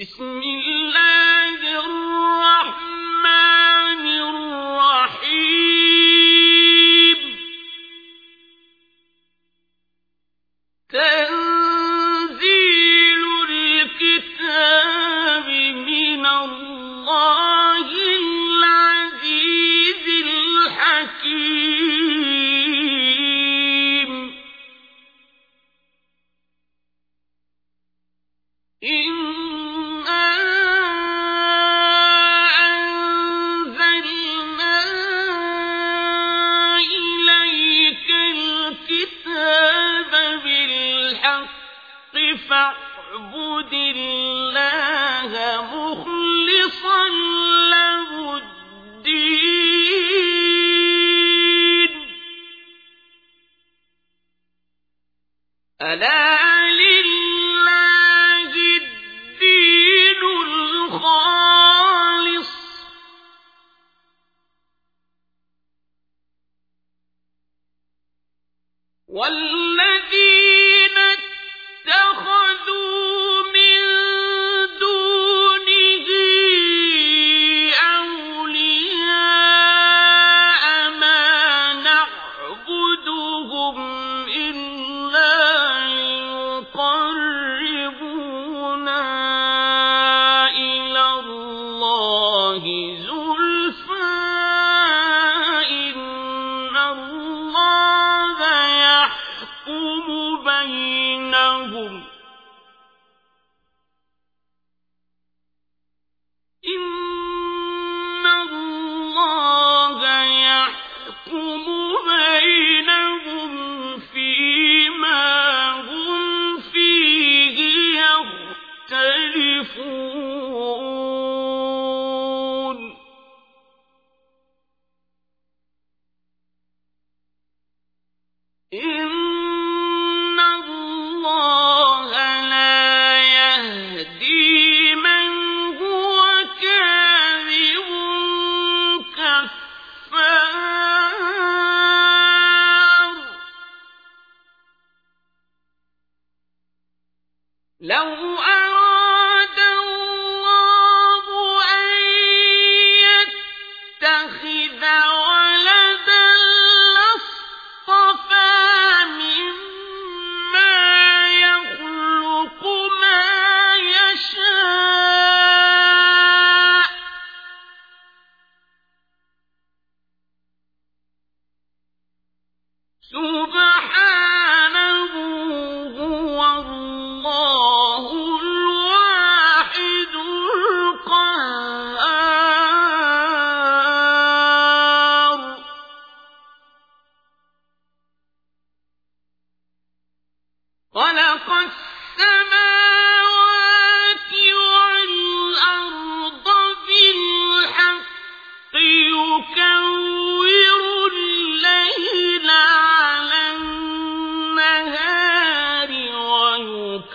بسم الله الرحمن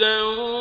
ويكور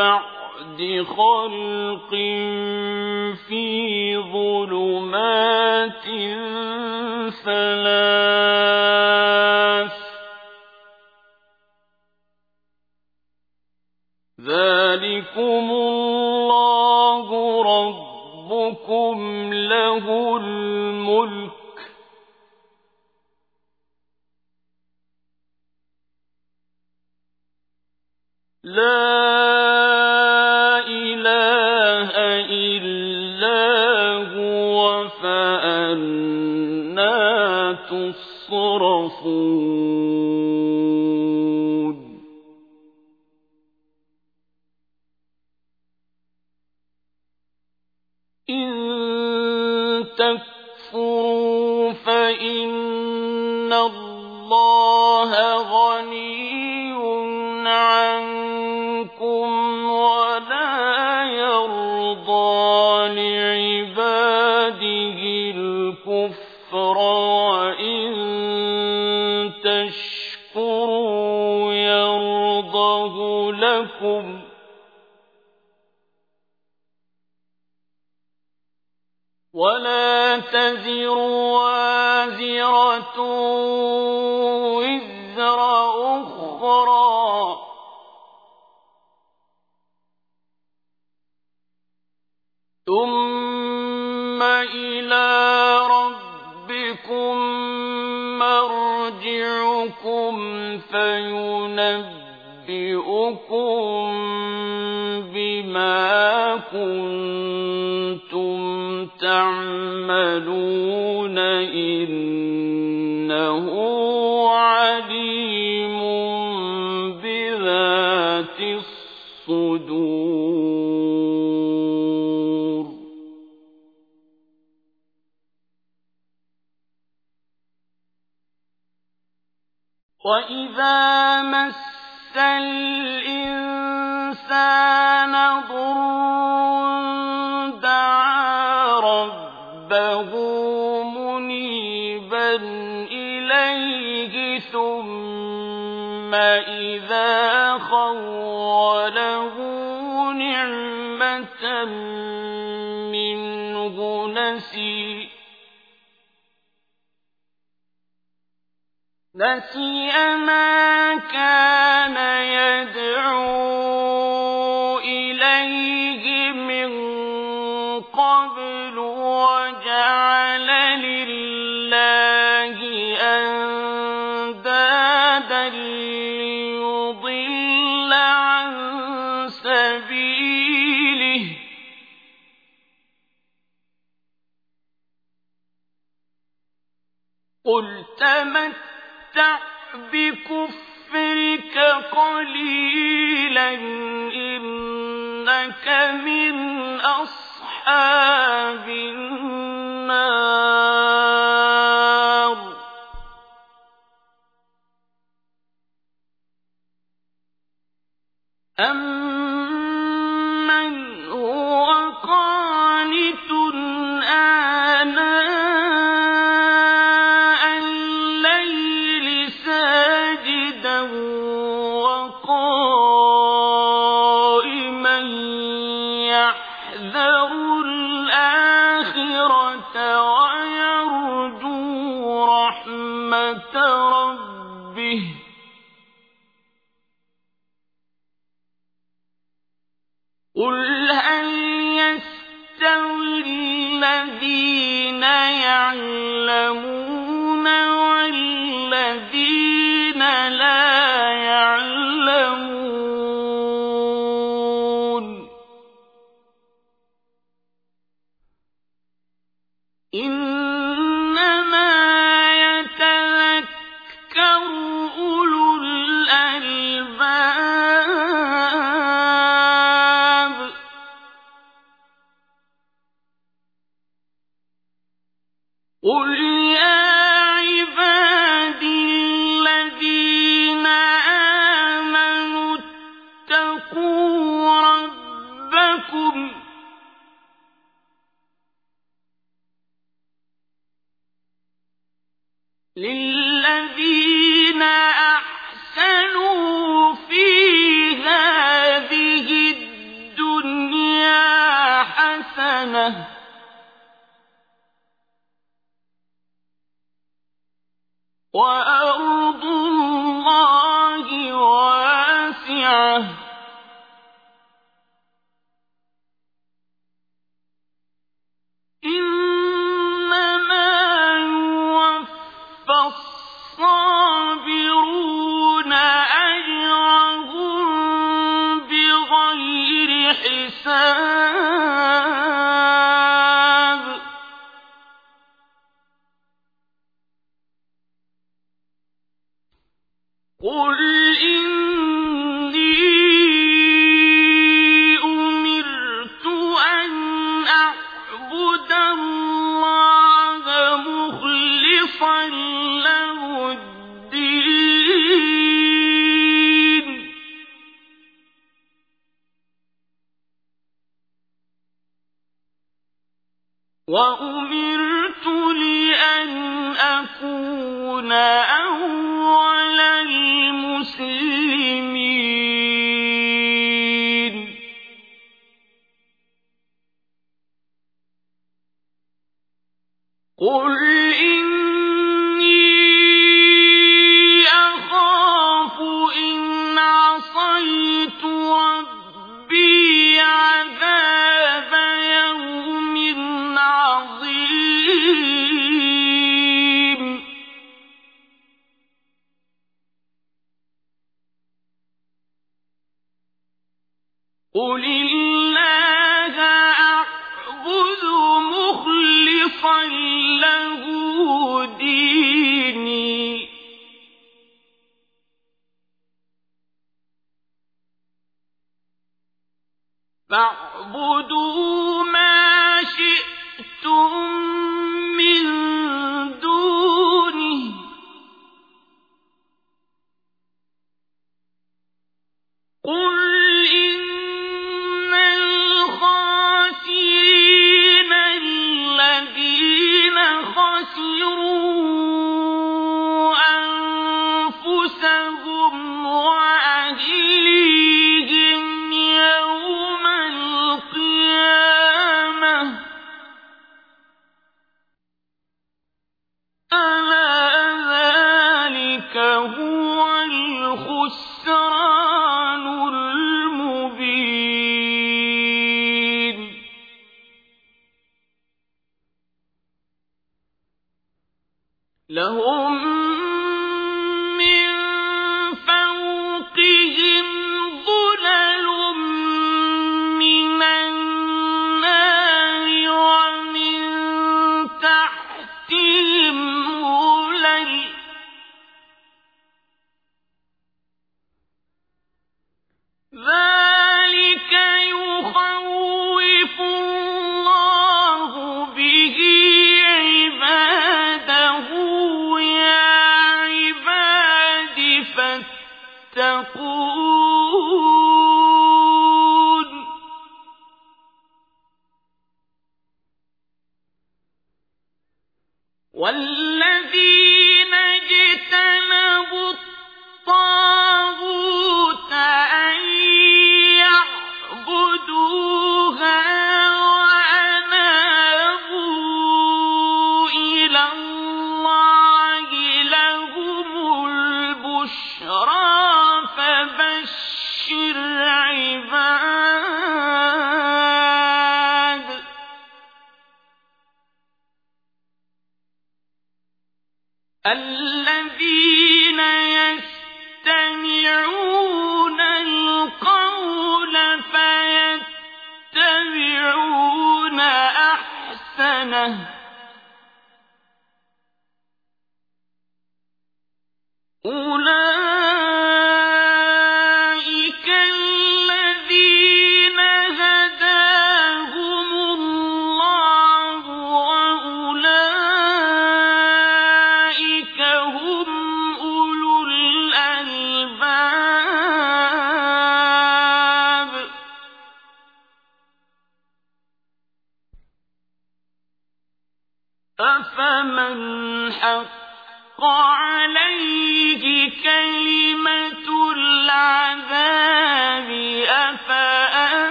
بعد خلق في ظلمات ثلاث ذلكم الله رب ربكم له الملك لا تصرفون لكم ولا تزر وازرة وزر أخرى. ثم إلى ربكم مرجعكم فينبئكم بما كنتم تعملون إنه عليم بذات الصدور. وإذا مس الإنسان ضر دعا ربه منيبا إليه ثم إذا خوله نعمة منه نسي. نسي ما كان يدعو إليه من قبل وجعل لله أندادا ليضل عن سبيله قل تمتع بكفرك قليلا إنك من أصحاب النار. أمن واسعة فاعبدوا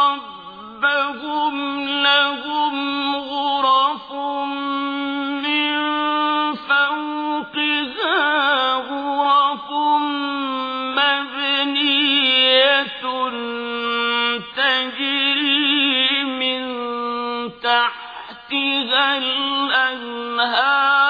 رَبَّهُمْ لَهُمْ غُرَفٌ مِّن فَوْقِهَا غُرَفٌ مَّبْنِيَّةٌ مِن تَحْتِهَا الْأَنْهَارُ.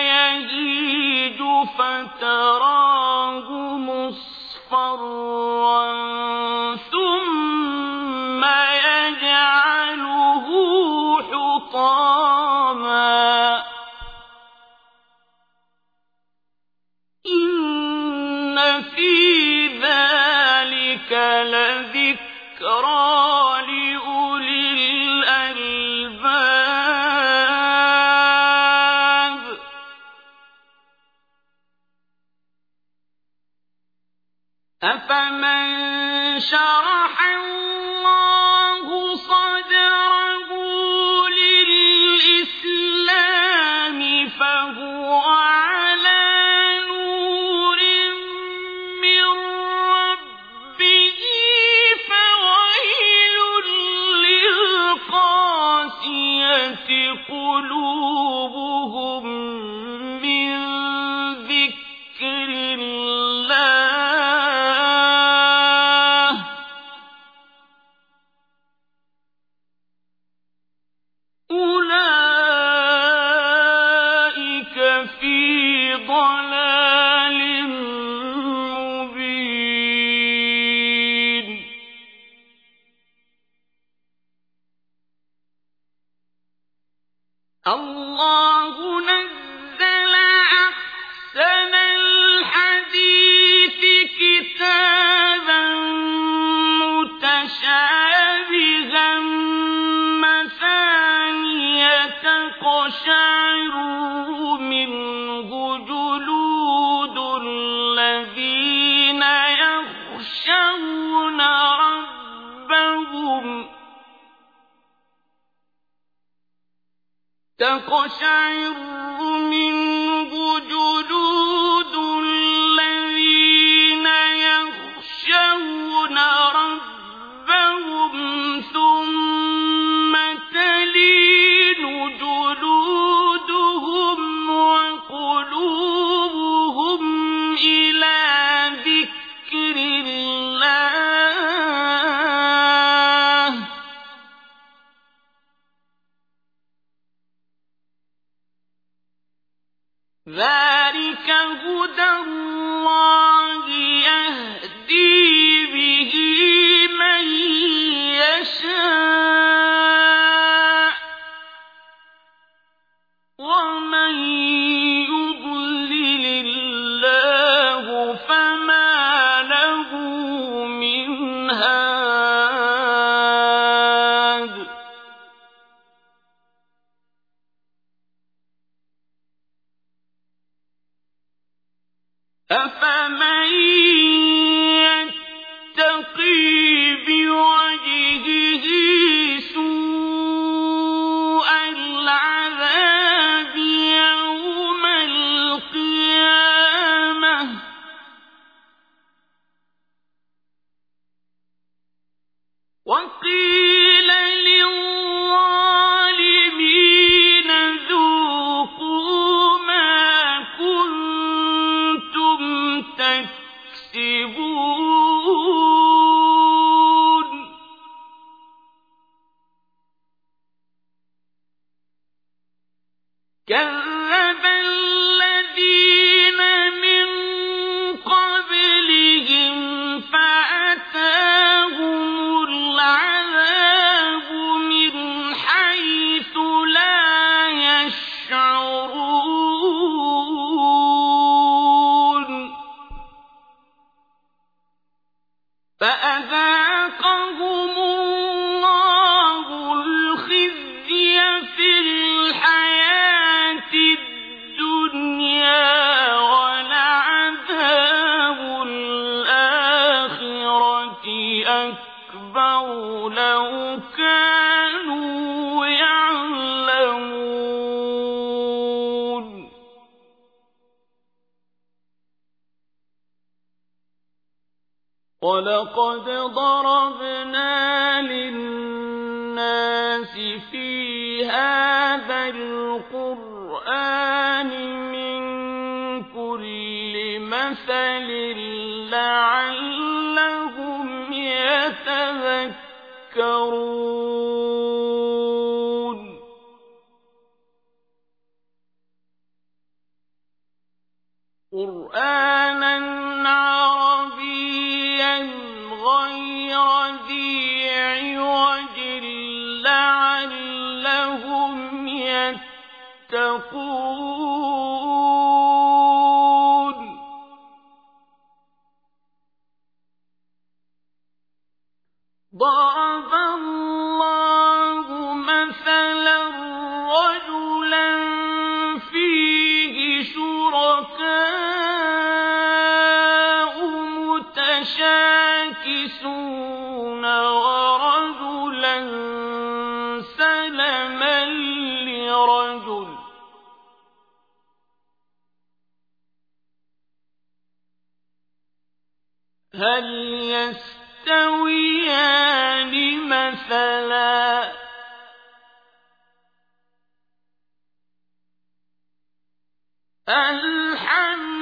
يهيج فترى 小孩 شعر 征服 هم المتقون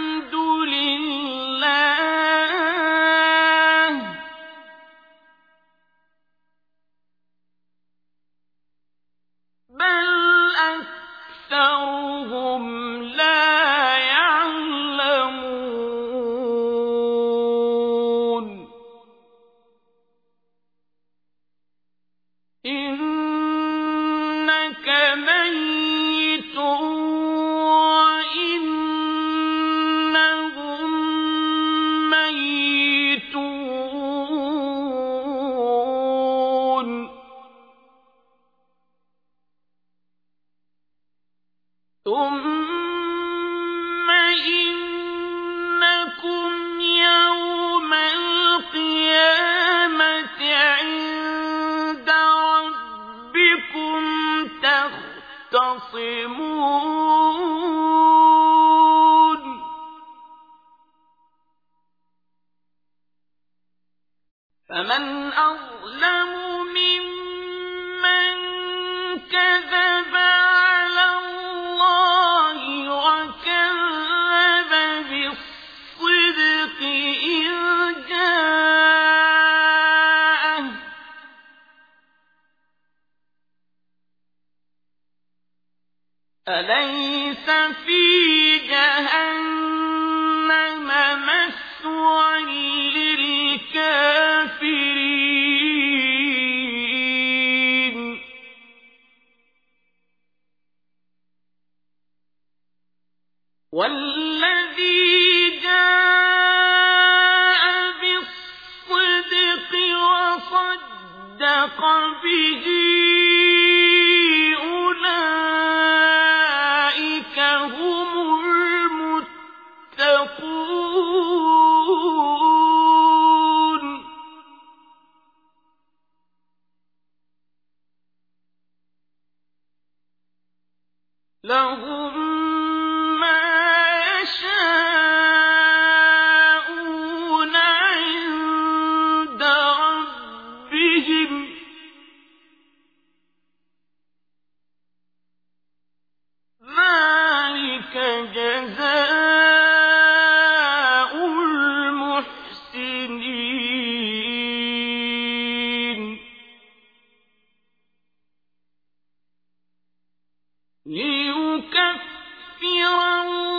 مغفرا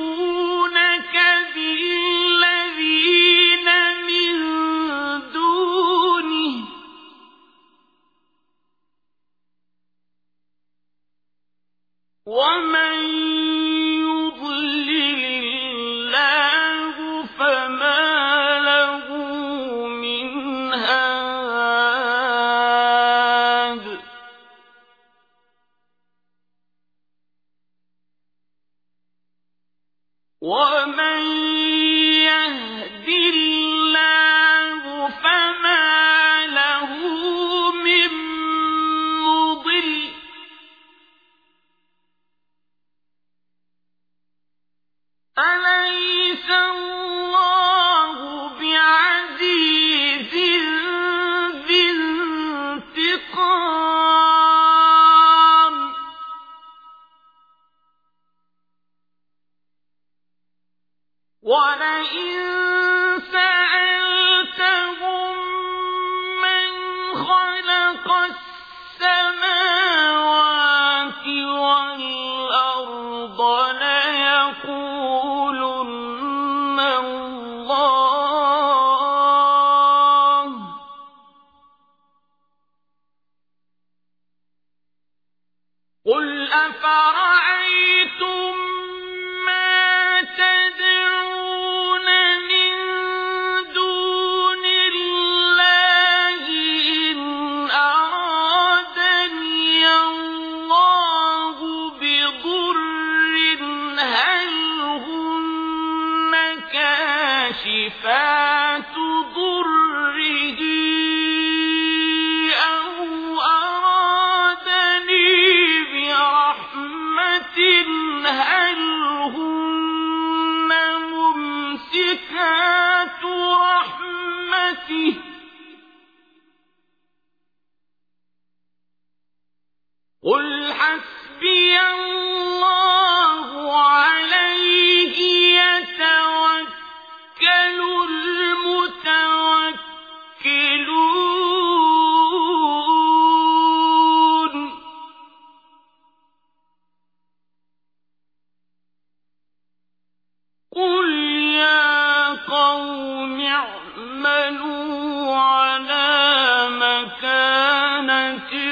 الْعَالَمِينَ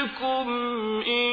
منكم إن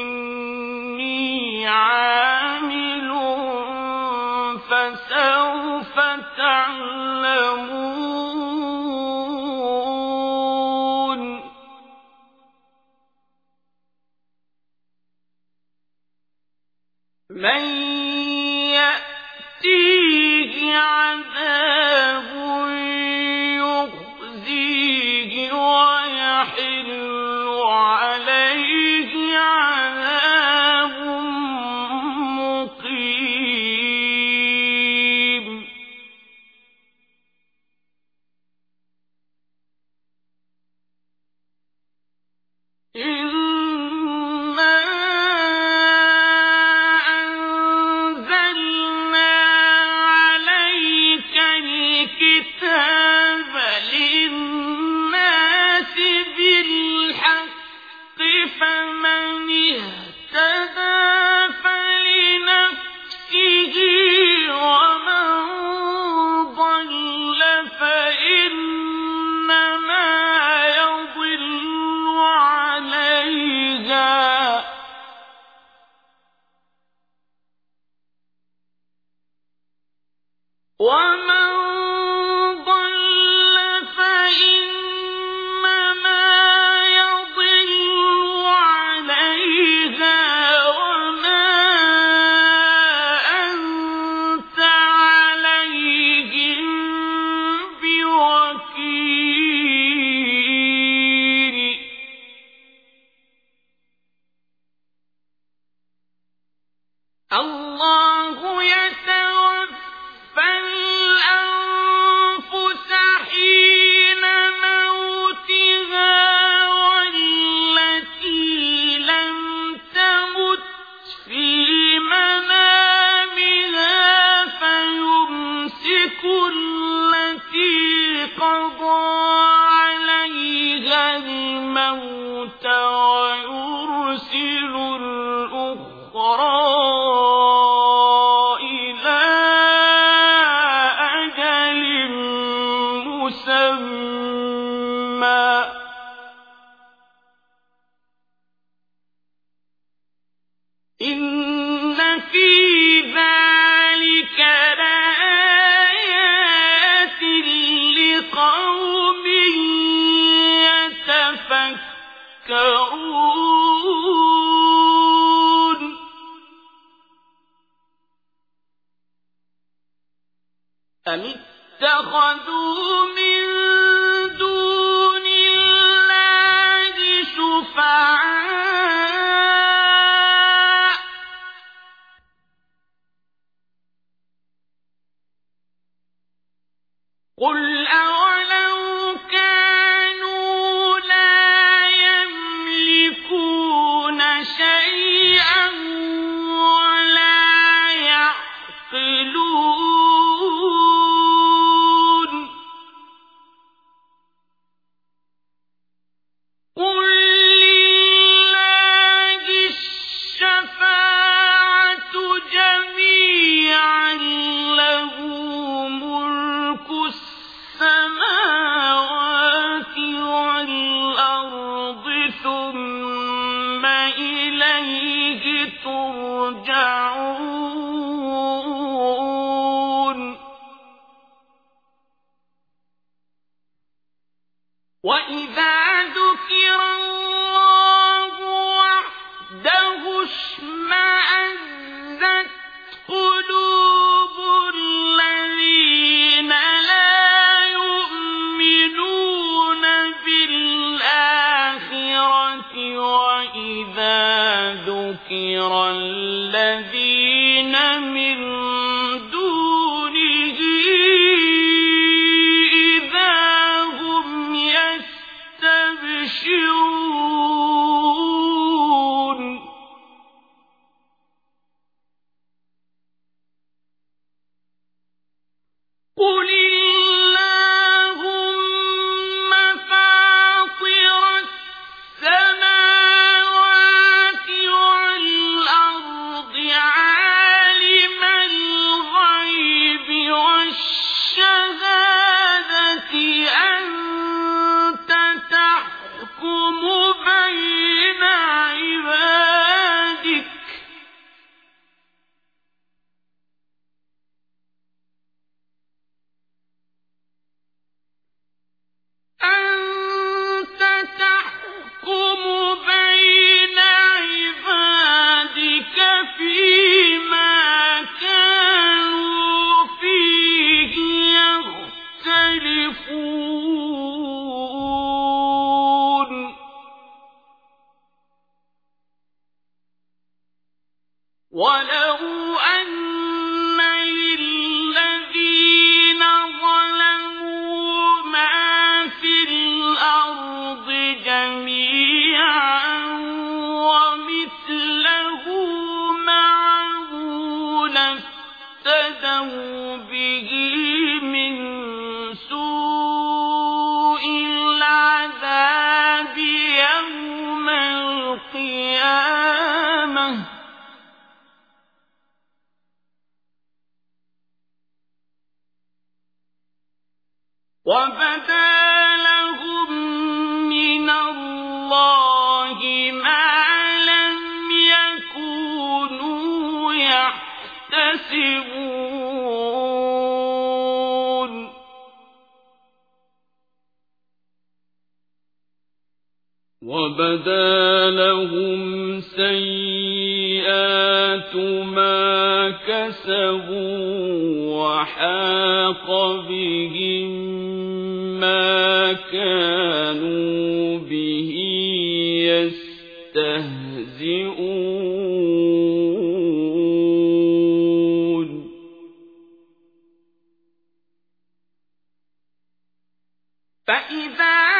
فإذا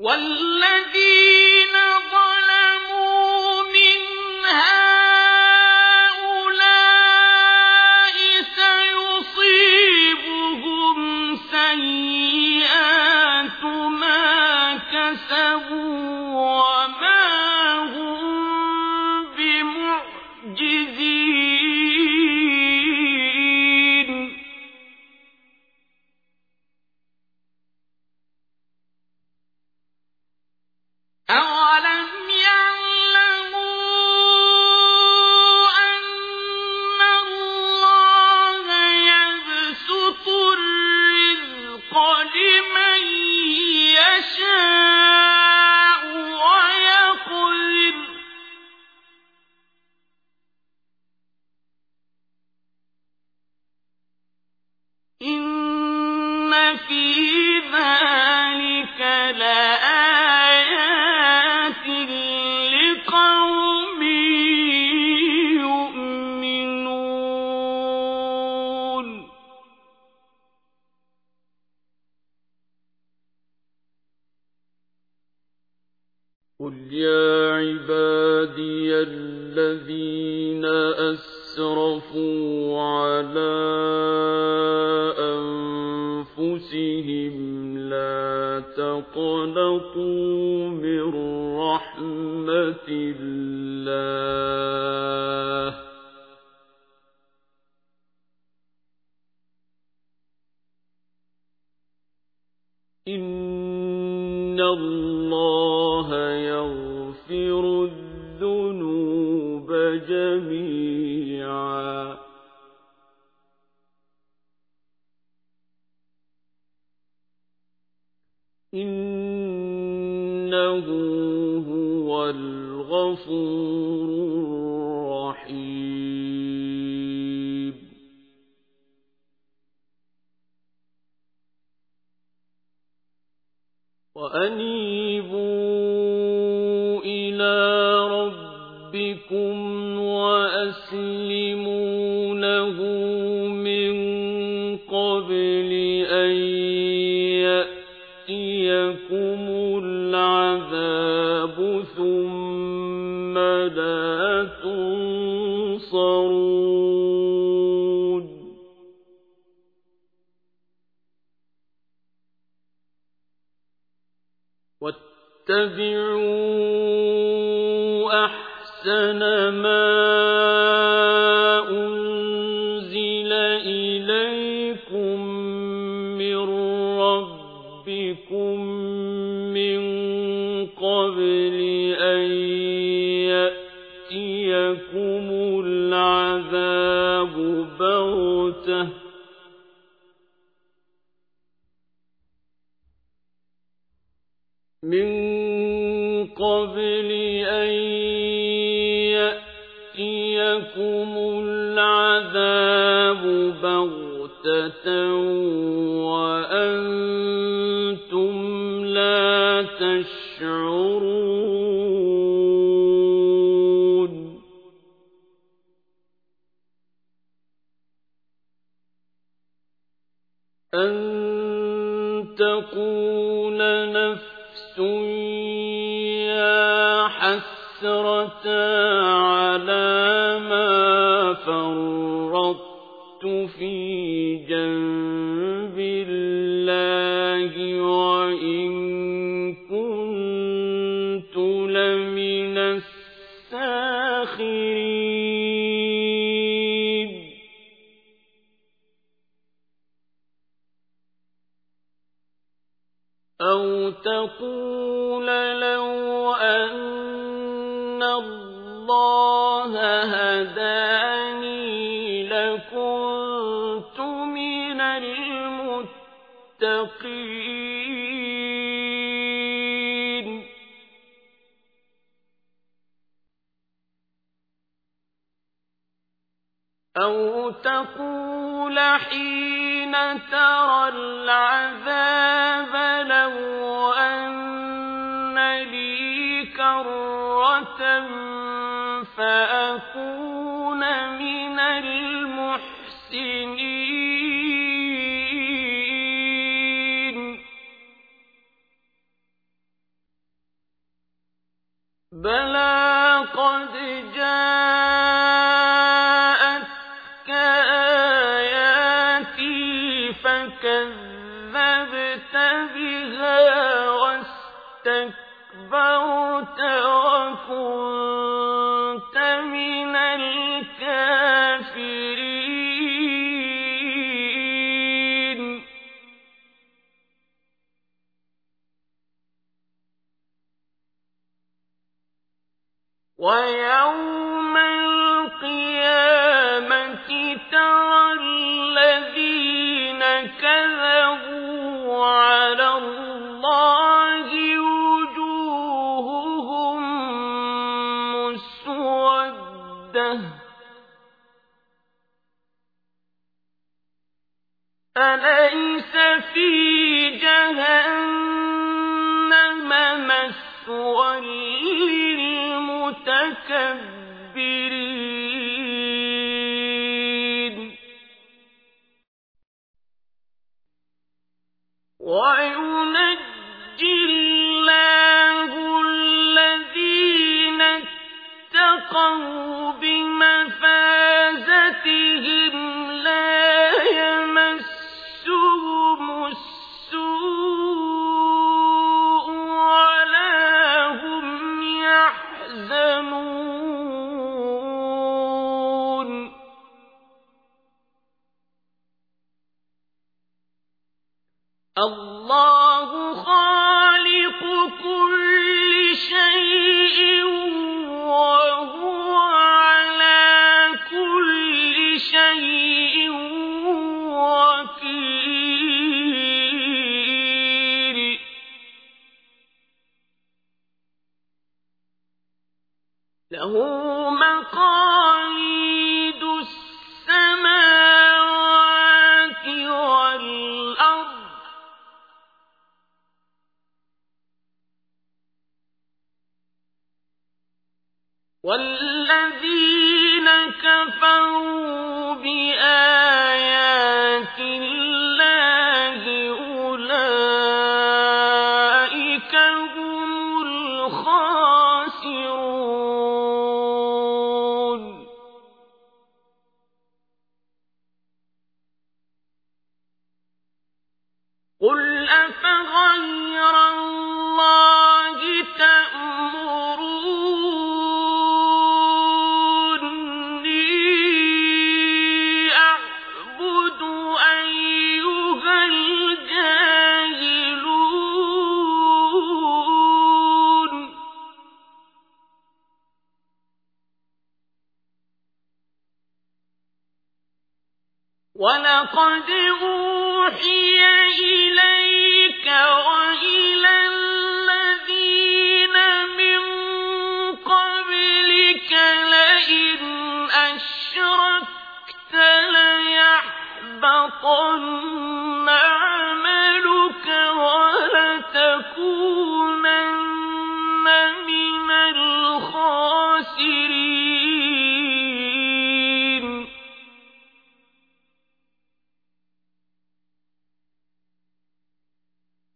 والذي إن الله يغفر الذنوب جميعا. إنه هو الغفور اتبعوا وأنت كذبت بها واستكبرت وكنت من الكافرين. ويا الشمس في جهنم مسوى وهو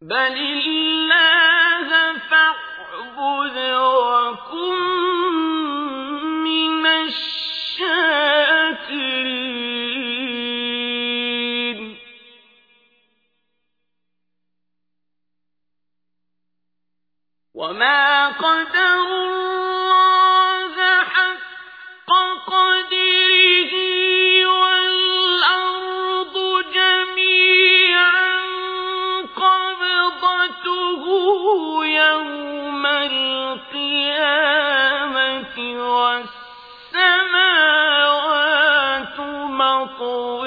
بل الله فاعبد مطويات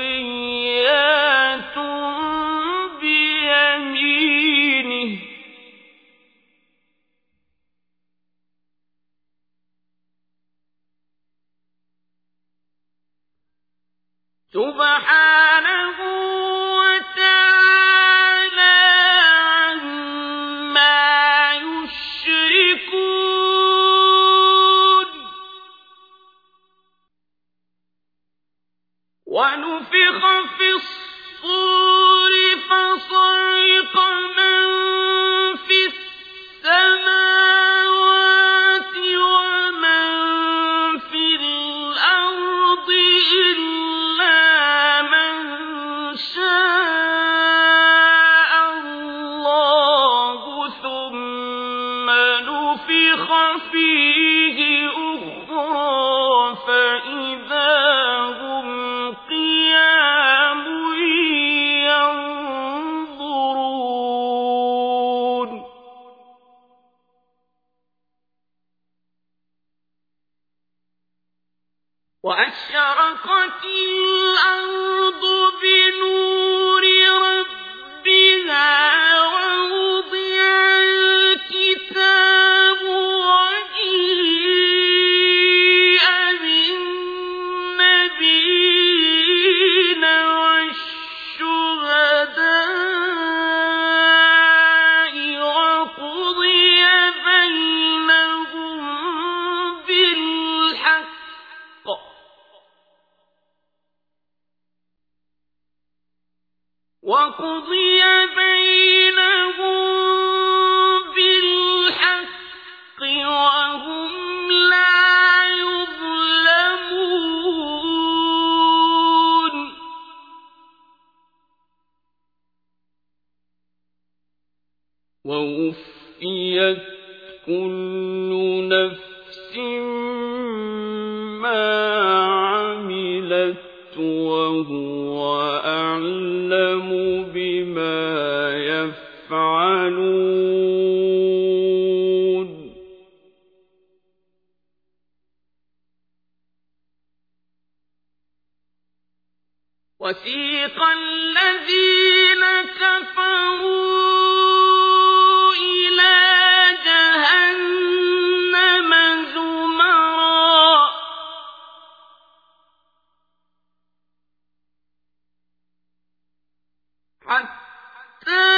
حتى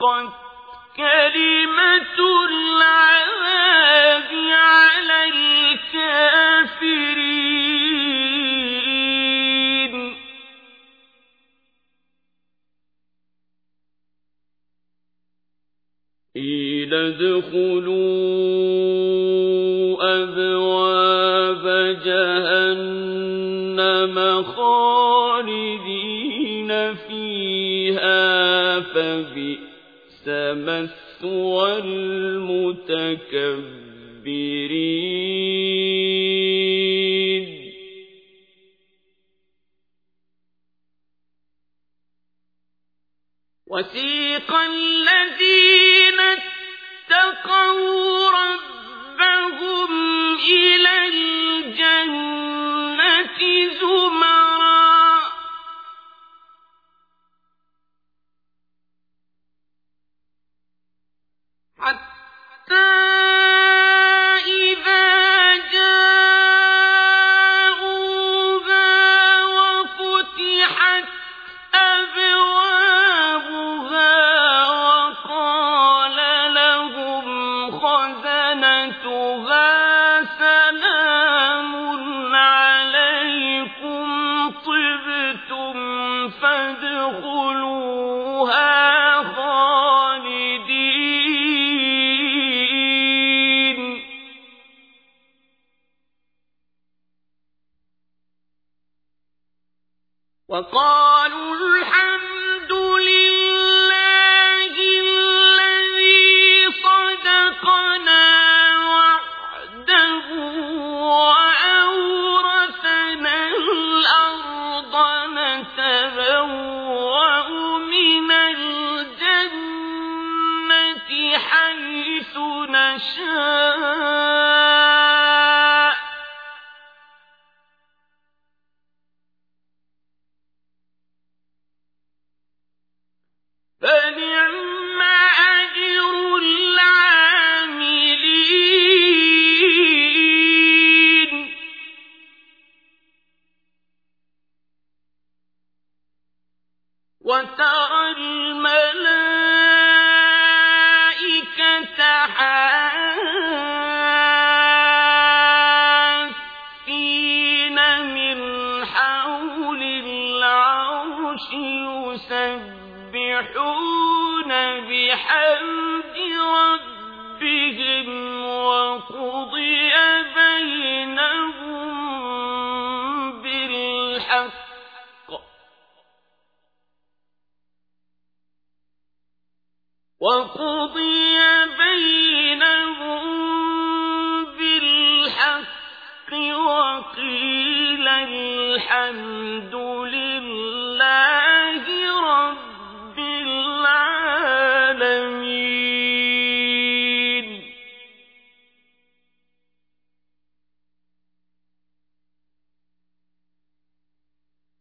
حقت كلمة العذاب على الكافرين. قيل ادخلوا مثوى المتكبرين وسيق الذين اتقوا ربهم إلى الجنة.